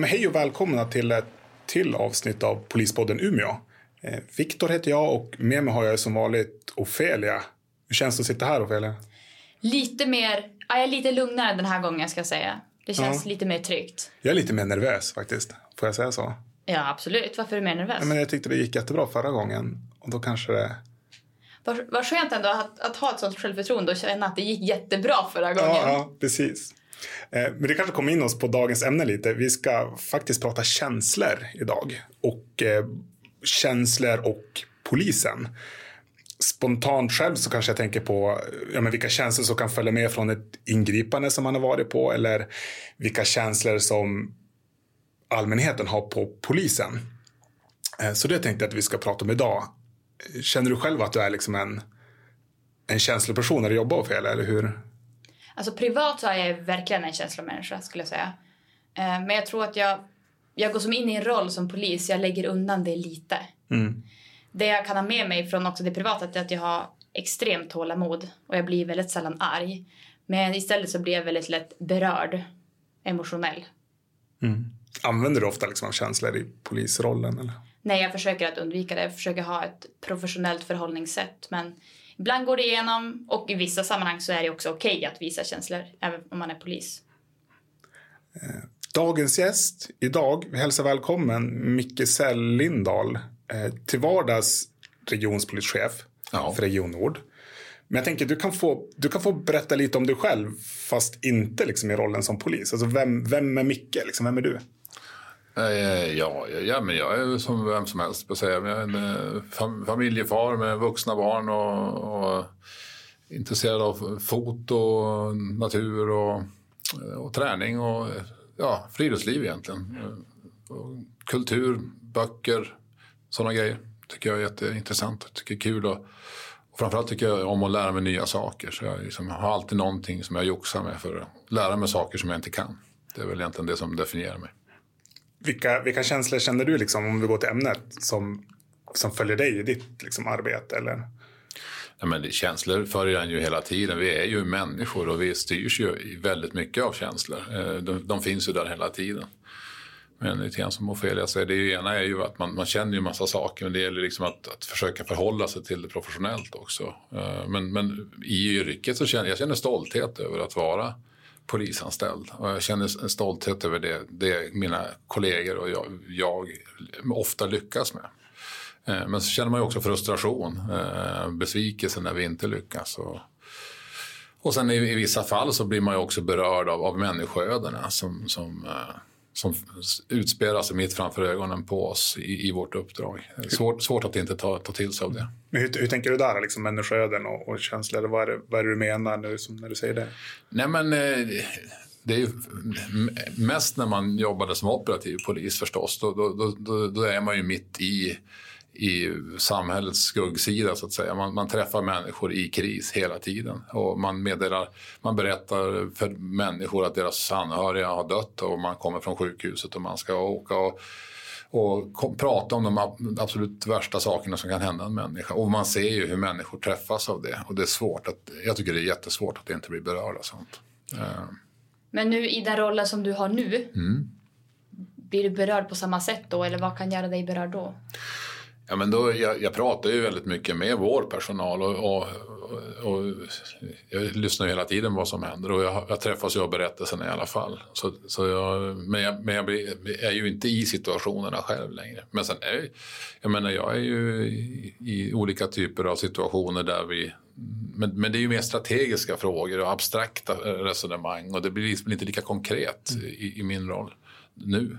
Men hej och välkomna till ett till avsnitt av Polispodden Umeå. Eh, Viktor heter jag och med mig har jag som vanligt Ofelia. Hur känns det att sitta här Ofelia? Lite mer, ja, jag är lite lugnare den här gången ska jag säga. Det känns lite mer tryggt. Jag är lite mer nervös faktiskt. Får jag säga så? Ja, absolut. Varför är du mer nervös? Ja, men jag tyckte det gick jättebra förra gången och då kanske det... Vad skönt ändå att, att ha ett sånt självförtroende och känna att det gick jättebra förra gången. Ja, ja precis. Eh, men det kanske kommer in oss på dagens ämne lite. Vi ska faktiskt prata känslor idag. Och eh, känslor och polisen. Spontant själv så kanske jag tänker på ja, men vilka känslor som kan följa med från ett ingripande som man har varit på eller vilka känslor som allmänheten har på polisen. Eh, så det tänkte jag att vi ska prata om idag. Känner du själv att du är liksom en, en känsloperson när du jobbar fel eller hur? Alltså privat så är jag verkligen en känslomänniska skulle jag säga. Eh, Men jag tror att jag, jag går som in i en roll som polis, jag lägger undan det lite. Mm. Det jag kan ha med mig från också det privata är att jag har extremt tålamod och jag blir väldigt sällan arg. Men istället så blir jag väldigt lätt berörd, emotionell. Använder du ofta liksom känslor i polisrollen? Eller? Nej, jag försöker att undvika det. Jag försöker ha ett professionellt förhållningssätt. Men ibland går det igenom och i vissa sammanhang så är det också okej att visa känslor, även om man är polis. Dagens gäst idag, vi hälsar välkommen Micke Sell Lindahl. Eh, till vardags regionspolischef Ja. för Region Nord. Men jag tänker du kan, få, du kan få berätta lite om dig själv fast inte liksom i rollen som polis. Alltså vem, vem är Micke? Liksom, vem är du? Eh, ja, ja, men jag är som vem som helst. på säga. Jag är en eh, fam- familjefar med vuxna barn och, och intresserad av foto, natur och, eh, och träning och ja, friluftsliv egentligen. Och kultur, böcker, sådana grejer tycker jag är jätteintressant. Tycker det är kul och, och framförallt tycker jag om att lära mig nya saker. Så jag liksom har alltid någonting som jag joxar med för att lära mig saker som jag inte kan. Det är väl egentligen det som definierar mig. Vilka, vilka känslor känner du, liksom, om vi går till ämnet, som, som följer dig i ditt liksom, arbete? Eller? Ja, men det, känslor följer en ju hela tiden. Vi är ju människor och vi styrs ju väldigt mycket av känslor. Eh, de, de finns ju där hela tiden. Men lite grann som Ofelia säger, det ena är ju att man, man känner ju massa saker men det gäller liksom att, att försöka förhålla sig till det professionellt också. Eh, men, men i yrket så känner jag känner stolthet över att vara polisanställd. Och jag känner stolthet över det, det mina kollegor och jag, jag ofta lyckas med. Eh, men så känner man ju också frustration, eh, besvikelse när vi inte lyckas. Och, och sen i, i vissa fall så blir man ju också berörd av, av människoödena som, som, eh, som utspelar sig mitt framför ögonen på oss i, i vårt uppdrag. Svårt, svårt att inte ta, ta till sig av det. Men hur, hur tänker du där, liksom, människoöden och, och känslor? Vad är, det, vad är det du menar nu, som, när du säger det? Nej men eh, det är ju mest när man jobbade som operativ polis förstås. Då, då, då, då är man ju mitt i, i samhällets skuggsida så att säga. Man, man träffar människor i kris hela tiden. Och man, meddelar, man berättar för människor att deras anhöriga har dött och man kommer från sjukhuset och man ska åka och och kom, prata om de ab- absolut värsta sakerna som kan hända en människa. Och man ser ju hur människor träffas av det. Och det är svårt att, jag tycker det är jättesvårt att inte bli berörd av sånt. Eh, Men nu i den rollen som du har nu, Mm. blir du berörd på samma sätt då? Eller vad kan göra dig berörd då? Ja, men då, jag, jag pratar ju väldigt mycket med vår personal och, och, och jag lyssnar hela tiden vad som händer och jag, jag träffas ju av berättelserna i alla fall. Så, så jag, men jag, men jag blir, är ju inte i situationerna själv längre. Men sen är jag menar jag är ju i, i olika typer av situationer där vi men, men det är ju mer strategiska frågor och abstrakta resonemang och det blir liksom inte lika konkret i, i min roll nu.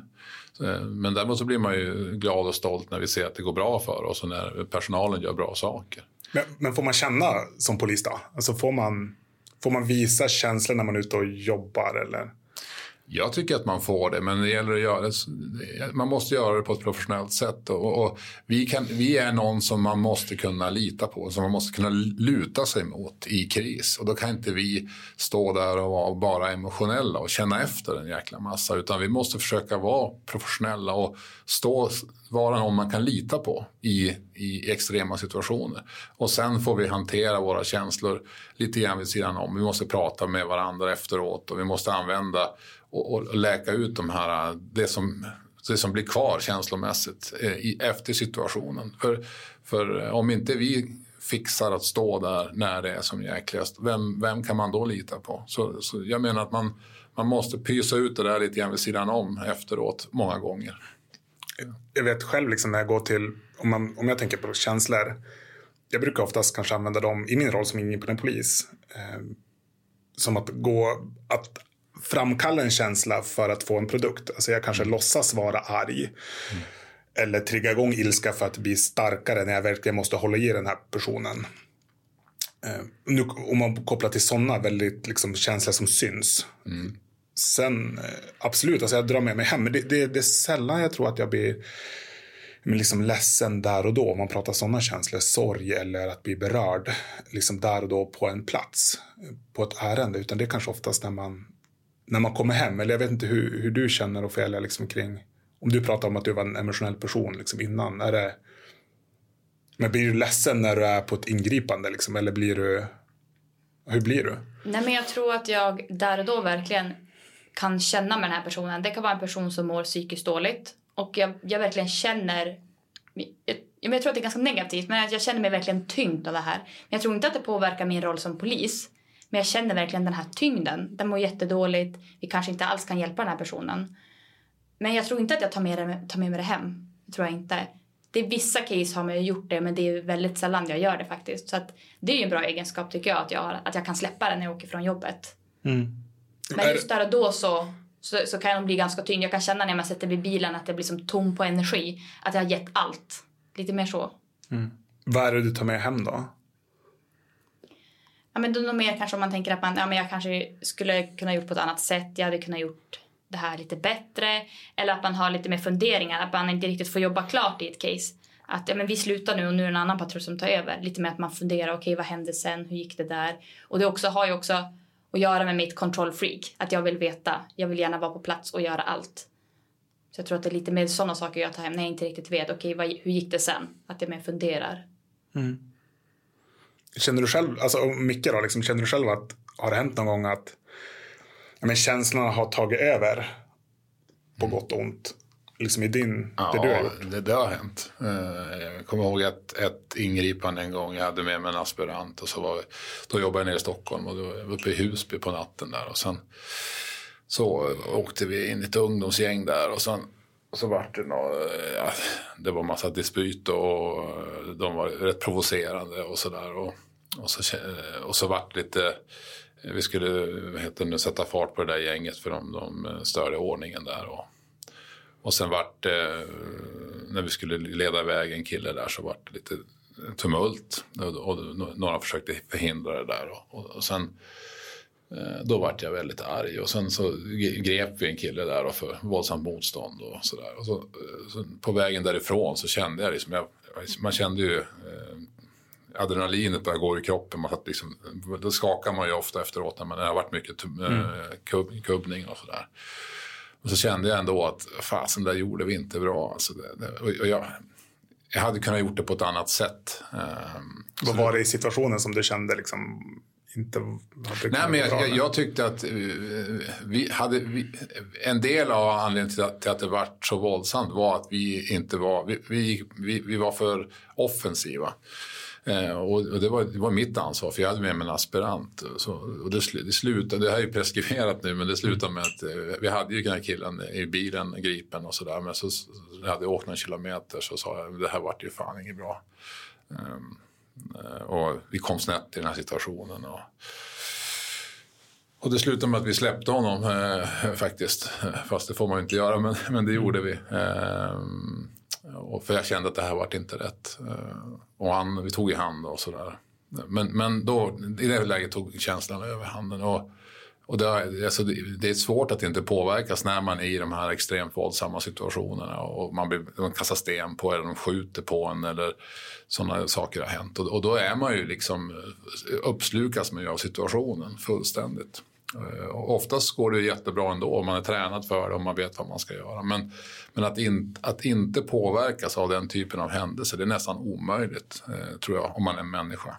Eh, men däremot så blir man ju glad och stolt när vi ser att det går bra för oss och när personalen gör bra saker. Men, men får man känna som polis då? Alltså får man, får man visa känslor när man är ute och jobbar? Eller? Jag tycker att man får det, men det gäller att göra det. Man måste göra det på ett professionellt sätt. Och, och vi, kan, vi är någon som man måste kunna lita på, som man måste kunna luta sig mot i kris. Och då kan inte vi stå där och vara bara emotionella och känna efter en jäkla massa. Utan vi måste försöka vara professionella och stå, vara någon man kan lita på i, i extrema situationer. Och sen får vi hantera våra känslor lite grann vid sidan om. Vi måste prata med varandra efteråt och vi måste använda och, och läka ut de här, det som, det som blir kvar känslomässigt eh, i, efter situationen. För, för eh, om inte vi fixar att stå där när det är som jäkligast, vem, vem kan man då lita på? Så, så jag menar att man, man måste pysa ut det där lite grann vid sidan om efteråt många gånger. Jag vet själv liksom när jag går till, om, man, om jag tänker på känslor, jag brukar oftast kanske använda dem i min roll som ingripande polis. Eh, som att gå, att framkalla en känsla för att få en produkt. Alltså jag kanske mm. låtsas vara arg. Mm. Eller trigga igång ilska för att bli starkare när jag verkligen måste hålla i den här personen. Eh, nu, om man kopplar till sådana väldigt liksom, känslor som syns. Mm. Sen eh, absolut, alltså jag drar med mig hem. Men det, det, det är sällan jag tror att jag blir men liksom ledsen där och då. Om man pratar sådana känslor, sorg eller att bli berörd. Liksom där och då på en plats, på ett ärende. Utan det är kanske oftast när man, när man kommer hem. Eller jag vet inte hur, hur du känner Ofelia liksom kring, om du pratar om att du var en emotionell person liksom innan. Är det, men blir du ledsen när du är på ett ingripande liksom, eller blir du, hur blir du? Nej men jag tror att jag där och då verkligen kan känna med den här personen. Det kan vara en person som mår psykiskt dåligt och jag, jag verkligen känner... Jag, jag tror att det är ganska negativt, men jag känner mig verkligen tyngd av det här. Men jag tror inte att det påverkar min roll som polis. Men jag känner verkligen den här tyngden. Den mår jättedåligt. Vi kanske inte alls kan hjälpa den här personen. Men jag tror inte att jag tar med, det, tar med mig det hem. Det tror jag inte. Det är vissa case har man ju gjort det, men det är väldigt sällan jag gör det faktiskt. Så att det är en bra egenskap tycker jag, att jag, att jag kan släppa det när jag åker från jobbet. Mm. Men just där och då så så, så kan de bli ganska tyngd. Jag kan känna när man sätter vid bilen att det blir som tom på energi. Att jag har gett allt. Lite mer så. Mm. Vad är det du tar med hem då? Ja, men då mer kanske om man tänker att man, ja, men jag kanske skulle kunna gjort på ett annat sätt. Jag hade kunnat gjort det här lite bättre. Eller att man har lite mer funderingar. Att man inte riktigt får jobba klart i ett case. Att ja, men vi slutar nu och nu är det en annan patrull som tar över. Lite mer att man funderar. Okej, okay, vad hände sen? Hur gick det där? Och det också har ju också att göra med mitt control freak. Att jag vill veta. Jag vill gärna vara på plats och göra allt. Så jag tror att det är lite mer sådana saker jag tar hem när jag inte riktigt vet. Okej, okay, hur gick det sen? Att jag mer funderar. Mm. Känner du själv, alltså Micke då, liksom, känner du själv att har det hänt någon gång att men, känslorna har tagit över på mm. gott och ont? liksom i din, ja, det du har gjort? Det, det har hänt. Eh, jag kommer ihåg ett, ett ingripande en gång. Jag hade med mig en aspirant och så var vi, då jobbade jag nere i Stockholm och då var jag uppe i Husby på natten där och sen så åkte vi in i ett ungdomsgäng där och sen så vart det något, eh, ja, det var massa dispyt och eh, de var rätt provocerande och sådär. Och, och, så, eh, och så vart lite, vi skulle heter det, sätta fart på det där gänget för de, de störde ordningen där. Och, och sen vart det, när vi skulle leda iväg en kille där så vart det lite tumult. Och, några försökte förhindra det där. Och, och sen då vart jag väldigt arg och sen så grep vi en kille där och för våldsamt motstånd och sådär. Och så, så, på vägen därifrån så kände jag liksom, jag, man kände ju eh, adrenalinet började gå i kroppen. Man liksom, då skakar man ju ofta efteråt när man det har varit mycket mm. eh, kubb, kubbning och sådär. Och så kände jag ändå att fasen, där gjorde vi inte bra. Alltså det, det, och jag, jag hade kunnat gjort det på ett annat sätt. Vad var det i situationen som du kände liksom inte hade Nej, men jag, jag, jag, tyckte att eh, vi hade, vi, en del av anledningen till att, till att det var så våldsamt var att vi inte var, vi, vi, vi, vi var för offensiva. Eh, och, det, var, det var mitt ansvar för jag hade med mig en aspirant. Så, och det, det slutade, det här är ju preskriberat nu, men det slutade med att eh, vi hade ju den här killen i bilen gripen och sådär. Men så, så jag hade åkt några kilometer så sa jag det här vart ju fan inget bra. Um, Eh, och vi kom snett i den här situationen. Och, och det slutade med att vi släppte honom eh, faktiskt. Eh, fast det får man ju inte göra, men, men det gjorde vi. Eh, och för jag kände att det här vart inte rätt. Eh, och han, vi tog i hand och sådär. Men, men då, i det läget tog känslan över handen. Och, och det, alltså det, är svårt att inte påverkas när man är i de här extremt våldsamma situationerna. Och man, blir, man kastar sten på eller de skjuter på en eller sådana saker har hänt. Och, och då är man ju liksom eh, uppslukas man ju av situationen fullständigt. Eh, och oftast går det jättebra ändå om man är tränad för det och man vet vad man ska göra. Men, men att, in, att inte påverkas av den typen av händelser det är nästan omöjligt, eh, tror jag, om man är människa.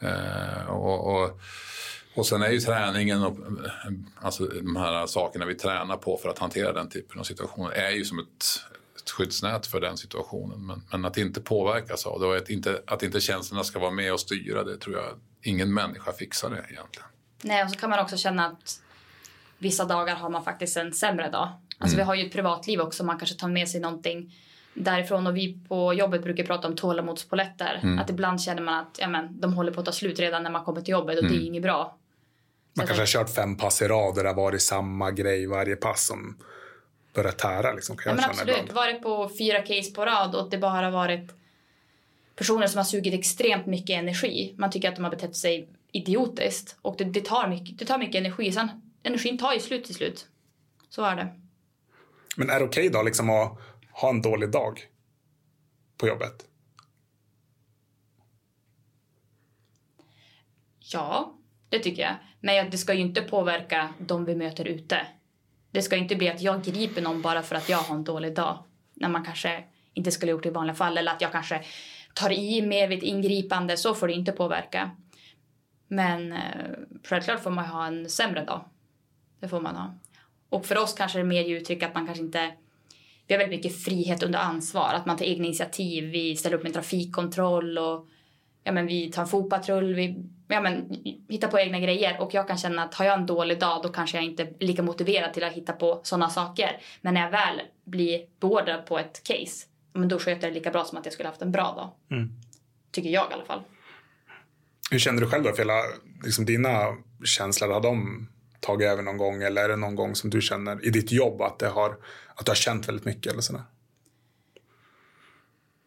Eh, och, och, och sen är ju träningen och alltså de här sakerna vi tränar på för att hantera den typen av situationer är ju som ett, ett skyddsnät för den situationen. Men, men, att inte påverkas av det och att inte, att inte känslorna ska vara med och styra det tror jag ingen människa fixar det egentligen. Nej, och så kan man också känna att vissa dagar har man faktiskt en sämre dag. Alltså mm. vi har ju ett privatliv också, man kanske tar med sig någonting därifrån och vi på jobbet brukar prata om tålamodspoletter. Mm. Att ibland känner man att ja, men, de håller på att ta slut redan när man kommer till jobbet och mm. det är mm. inget bra. Man kanske har kört fem pass i rad och det har varit samma grej varje pass som börjar tära. Liksom, kan ja, men absolut. Ibland. Varit på fyra case på rad och det bara varit personer som har sugit extremt mycket energi. Man tycker att de har betett sig idiotiskt och det, det, tar, mycket, det tar mycket energi. Sen, energin tar ju slut till slut. Så är det. Men är det okej okay då liksom att ha en dålig dag på jobbet? Ja, det tycker jag. Men det ska ju inte påverka de vi möter ute. Det ska inte bli att jag griper någon bara för att jag har en dålig dag. När man kanske inte skulle gjort det i vanliga fall. Eller att jag kanske tar i mer vid ett ingripande. Så får det inte påverka. Men eh, självklart får man ha en sämre dag. Det får man ha. Och för oss kanske det är mer uttryck att man kanske inte... Vi har väldigt mycket frihet under ansvar. Att man tar egna initiativ. Vi ställer upp med trafikkontroll och ja, men vi tar en fotpatrull. Vi ja, men, hittar på egna grejer. Och jag kan känna att har jag en dålig dag då kanske jag inte är lika motiverad till att hitta på sådana saker. Men när jag väl blir beordrad på ett case men då sköter jag det lika bra som att jag skulle haft en bra dag. Mm. Tycker jag i alla fall. Hur känner du själv då? För hela, liksom dina känslor, har de tagit över någon gång? Eller är det någon gång som du känner i ditt jobb att, det har, att du har känt väldigt mycket? Eller sådär?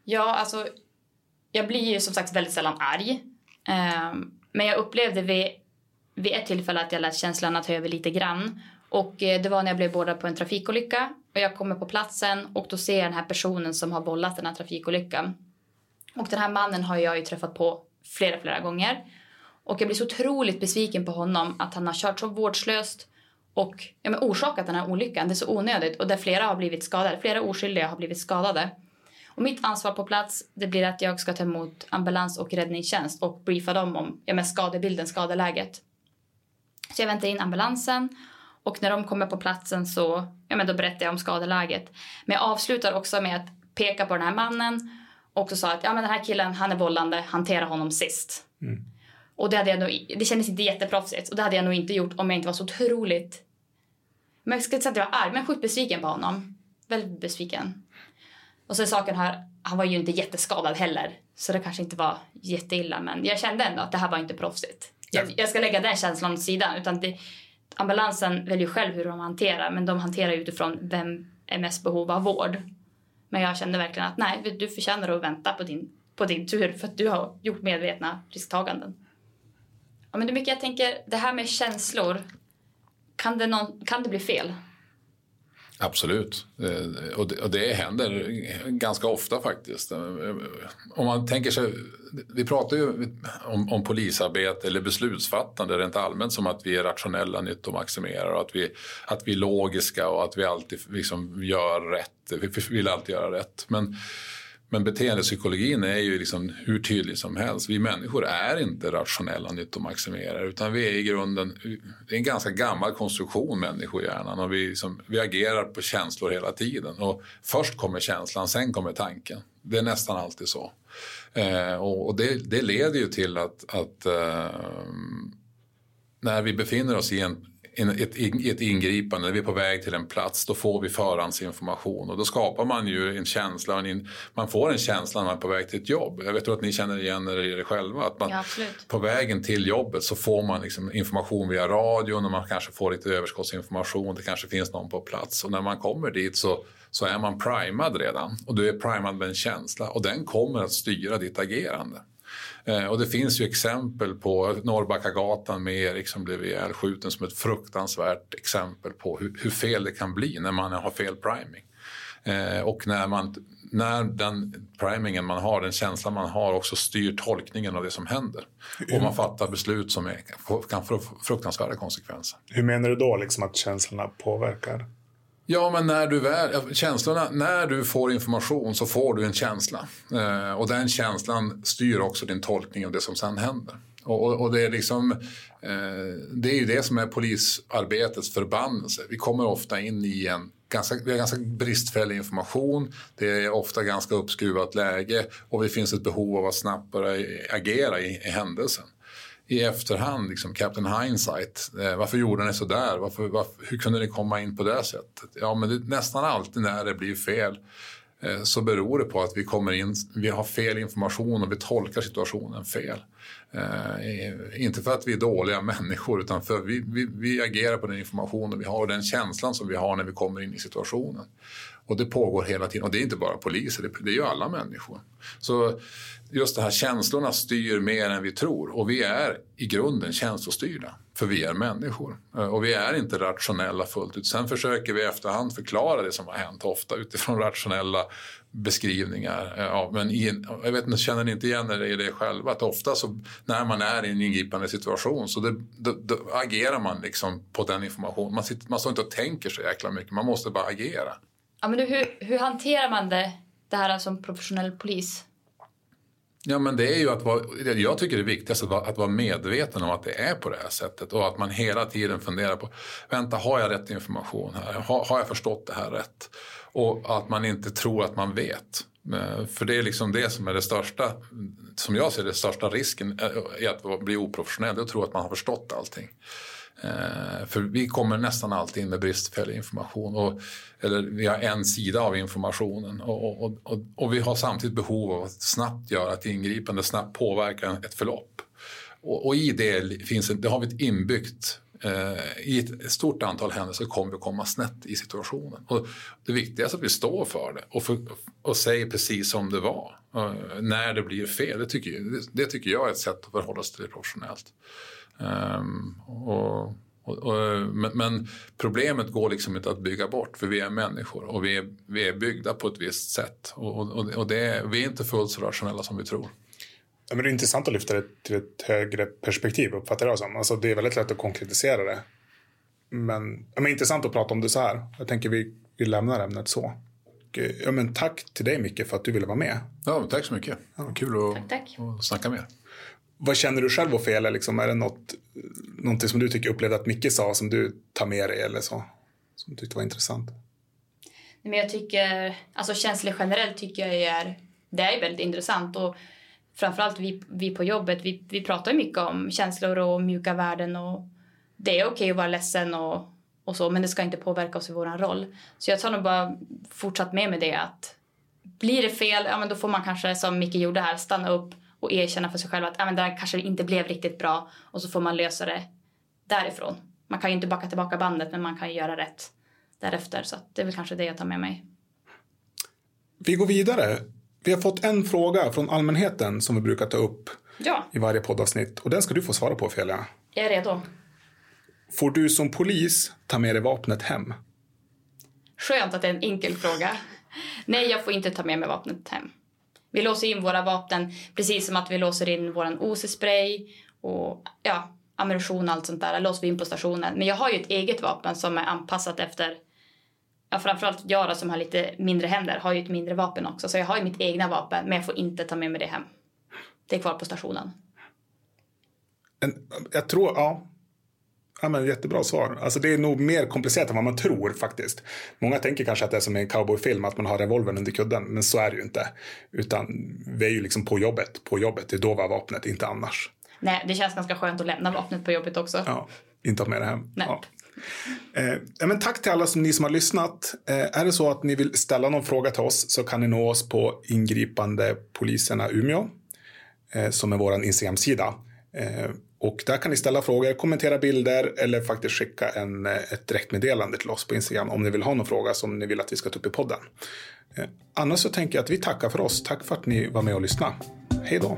Ja, alltså jag blir ju som sagt väldigt sällan arg. Um, men jag upplevde vid, vid ett tillfälle att jag lät känslorna ta över lite grann. Och eh, det var när jag blev beordrad på en trafikolycka. Och jag kommer på platsen och då ser jag den här personen som har bollat den här trafikolyckan. Och den här mannen har jag ju träffat på flera, flera gånger. Och jag blir så otroligt besviken på honom att han har kört så vårdslöst och ja, men orsakat den här olyckan. Det är så onödigt och där flera har blivit skadade. Flera oskyldiga har blivit skadade. Och mitt ansvar på plats det blir att jag ska ta emot ambulans och räddningstjänst och briefa dem om ja, men skadebilden, skadeläget. Så jag väntar in ambulansen och när de kommer på platsen så ja, men då berättar jag om skadeläget. Men jag avslutar också med att peka på den här mannen och så sa att ja, men den här killen han är vållande, hantera honom sist. Mm. Och det, hade jag nog, det kändes inte jätteproffsigt och det hade jag nog inte gjort om jag inte var så otroligt... Men jag ska inte säga att jag var arg, men sjukt besviken på honom. Väldigt besviken. Och är saken här, han var ju inte jätteskadad heller. Så det kanske inte var jätteilla, men jag kände ändå att det här var inte proffsigt. Jag, jag ska lägga den känslan åt sidan. Utan det, ambulansen väljer själv hur de hanterar, men de hanterar utifrån vem är mest behov av vård. Men jag kände verkligen att nej, du förtjänar att vänta på din, på din tur för att du har gjort medvetna risktaganden. Ja, men det mycket jag tänker, det här med känslor, kan det, någon, kan det bli fel? Absolut. Eh, och det, och det händer ganska ofta faktiskt. Eh, om man tänker sig, vi pratar ju om, om polisarbete eller beslutsfattande rent allmänt som att vi är rationella, nyttomaximerar och att vi, att vi är logiska och att vi alltid liksom gör rätt. Vi vill alltid göra rätt. Men men beteendepsykologin är ju liksom hur tydlig som helst. Vi människor är inte rationella nyttomaximerare utan vi är i grunden, det är en ganska gammal konstruktion människohjärnan och vi, liksom, vi agerar på känslor hela tiden. Och först kommer känslan, sen kommer tanken. Det är nästan alltid så. Eh, och, och det, det, leder ju till att, att eh, när vi befinner oss i en ett, ett ingripande, när vi är på väg till en plats, då får vi förhandsinformation och då skapar man ju en känsla, man får en känsla när man är på väg till ett jobb. Jag vet att ni känner igen er i det själva. Att man, ja, på vägen till jobbet så får man liksom information via radion och man kanske får lite överskottsinformation, det kanske finns någon på plats och när man kommer dit så så är man primad redan och du är primad med en känsla och den kommer att styra ditt agerande. Eh, och det finns ju exempel på Norrbackagatan med Erik som blev ihjälskjuten som ett fruktansvärt exempel på hur, hur, fel det kan bli när man har fel priming. Eh, och när, man, när den primingen man har, den känslan man har också styr tolkningen av det som händer. Och man fattar beslut som är, kan få fruktansvärda konsekvenser. Hur menar du då liksom att känslorna påverkar? Ja, men när du, väl, känslorna, när du får information så får du en känsla. Eh, och den känslan styr också din tolkning av det som sen händer. Och, och, och, det är liksom eh, det är ju det som är polisarbetets förbannelse. Vi kommer ofta in i en ganska, vi har ganska bristfällig information. Det är ofta ganska uppskruvat läge och det finns ett behov av att snabbt börja agera i, i händelsen i efterhand, liksom Captain Hindsight. Eh, varför gjorde ni så där? Varför, varför, hur kunde ni komma in på det sättet? Ja, men det, nästan alltid när det blir fel eh, så beror det på att vi kommer in, vi har fel information och vi tolkar situationen fel. Eh, inte för att vi är dåliga människor utan för vi, vi, vi agerar på den informationen vi har och den känslan som vi har när vi kommer in i situationen. Och det pågår hela tiden. Och det är inte bara poliser, det, det är ju alla människor. Så just det här känslorna styr mer än vi tror. Och vi är i grunden känslostyrda. För vi är människor. Eh, och vi är inte rationella fullt ut. Sen försöker vi i efterhand förklara det som har hänt, ofta utifrån rationella beskrivningar. Eh, ja, men i, jag vet inte, känner ni inte igen er i det själva? Att ofta så, när man är i en ingripande situation så det, då, då agerar man liksom på den informationen. Man, sitter, man står inte och tänker så jäkla mycket, man måste bara agera. Ja, men du, hur, hur hanterar man det, det här som professionell polis? Ja, men det är ju att vara, jag tycker det är viktigast att vara, att vara medveten om att det är på det här sättet och att man hela tiden funderar på, vänta, har jag rätt information här? Har, har jag förstått det här rätt? Och att man inte tror att man vet. Eh, för det är liksom det som är det största, som jag ser det största risken eh, i att bli oprofessionell, det är att tro att man har förstått allting. Eh, för vi kommer nästan alltid in med bristfällig information. Och, eller vi har en sida av informationen och, och, och, och, vi har samtidigt behov av att snabbt göra ett ingripande, snabbt påverka ett förlopp. Och, i det, finns, det har vi ett inbyggt eh, i ett stort antal händelser kommer vi komma snett i situationen. Och det viktigaste är att vi står för det och, för, och säger precis som det var. Eh, när det blir fel, det tycker, det tycker jag är ett sätt att förhålla sig till det professionellt. Um, och, och, och, men, men, problemet går liksom inte att bygga bort för vi är människor och vi är, vi är byggda på ett visst sätt. Och, och det, vi är inte fullt så rationella som vi tror. Ja, men det är intressant att lyfta det till ett högre perspektiv uppfattar jag som. Alltså, det är väldigt lätt att konkretisera det. Men, ja, men intressant att prata om det så här. Jag tänker vi, vi lämnar ämnet så. Och, eh, ja, men tack till dig Micke för att du ville vara med. Ja, tack så mycket. Ja. Kul att, tack, tack. att snacka med er. Vad känner du själv var fel? Liksom, är det något, någonting som du tycker upplevde att Micke sa som du tar med dig eller så? Som du tyckte var intressant? Men jag tycker, alltså känslor generellt tycker jag är, det är väldigt intressant och framförallt vi, vi på jobbet, vi, vi pratar mycket om känslor och mjuka värden och det är okej okay att vara ledsen och, och så men det ska inte påverka oss i vår roll. Så jag tar nog bara fortsatt med mig det att blir det fel, ja men då får man kanske som Micke gjorde här stanna upp och erkänna för sig själv att ja, men det här kanske inte blev riktigt bra och så får man lösa det därifrån. Man kan ju inte backa tillbaka bandet men man kan ju göra rätt därefter så det är väl kanske det jag tar med mig. Vi går vidare. Vi har fått en fråga från allmänheten som vi brukar ta upp ja. i varje poddavsnitt och den ska du få svara på Felia. Jag är redo. Får du som polis ta med dig vapnet hem? Skönt att det är en enkel fråga. Nej, jag får inte ta med mig vapnet hem. Vi låser in våra vapen precis som att vi låser in vår OC-spray och ja, ammunition och allt sånt där. Låser vi in på stationen. Men jag har ju ett eget vapen som är anpassat efter Ja, framförallt jag då, som har lite mindre händer har ju ett mindre vapen också. Så jag har ju mitt egna vapen men jag får inte ta med mig det hem. Det är kvar på stationen. En, jag tror, ja, Ja, men jättebra svar. Alltså, det är nog mer komplicerat än vad man tror faktiskt. Många tänker kanske att det är som i en cowboyfilm, att man har revolvern under kudden. Men så är det ju inte. Utan vi är ju liksom på jobbet. På jobbet, det är då vi har vapnet, inte annars. Nej, det känns ganska skönt att lämna vapnet på jobbet också. Ja, inte ha med det hem. Nej. Ja. Eh, men tack till alla som, ni som har lyssnat. Eh, är det så att ni vill ställa någon fråga till oss så kan ni nå oss på ingripande poliserna Umeå. Eh, som är vår Instagram-sida. Och där kan ni ställa frågor, kommentera bilder eller faktiskt skicka en, eh, ett direktmeddelande till oss på Instagram om ni vill ha någon fråga som ni vill att vi ska ta upp i podden. Eh, annars så tänker jag att vi tackar för oss. Tack för att ni var med och lyssnade. Hej då!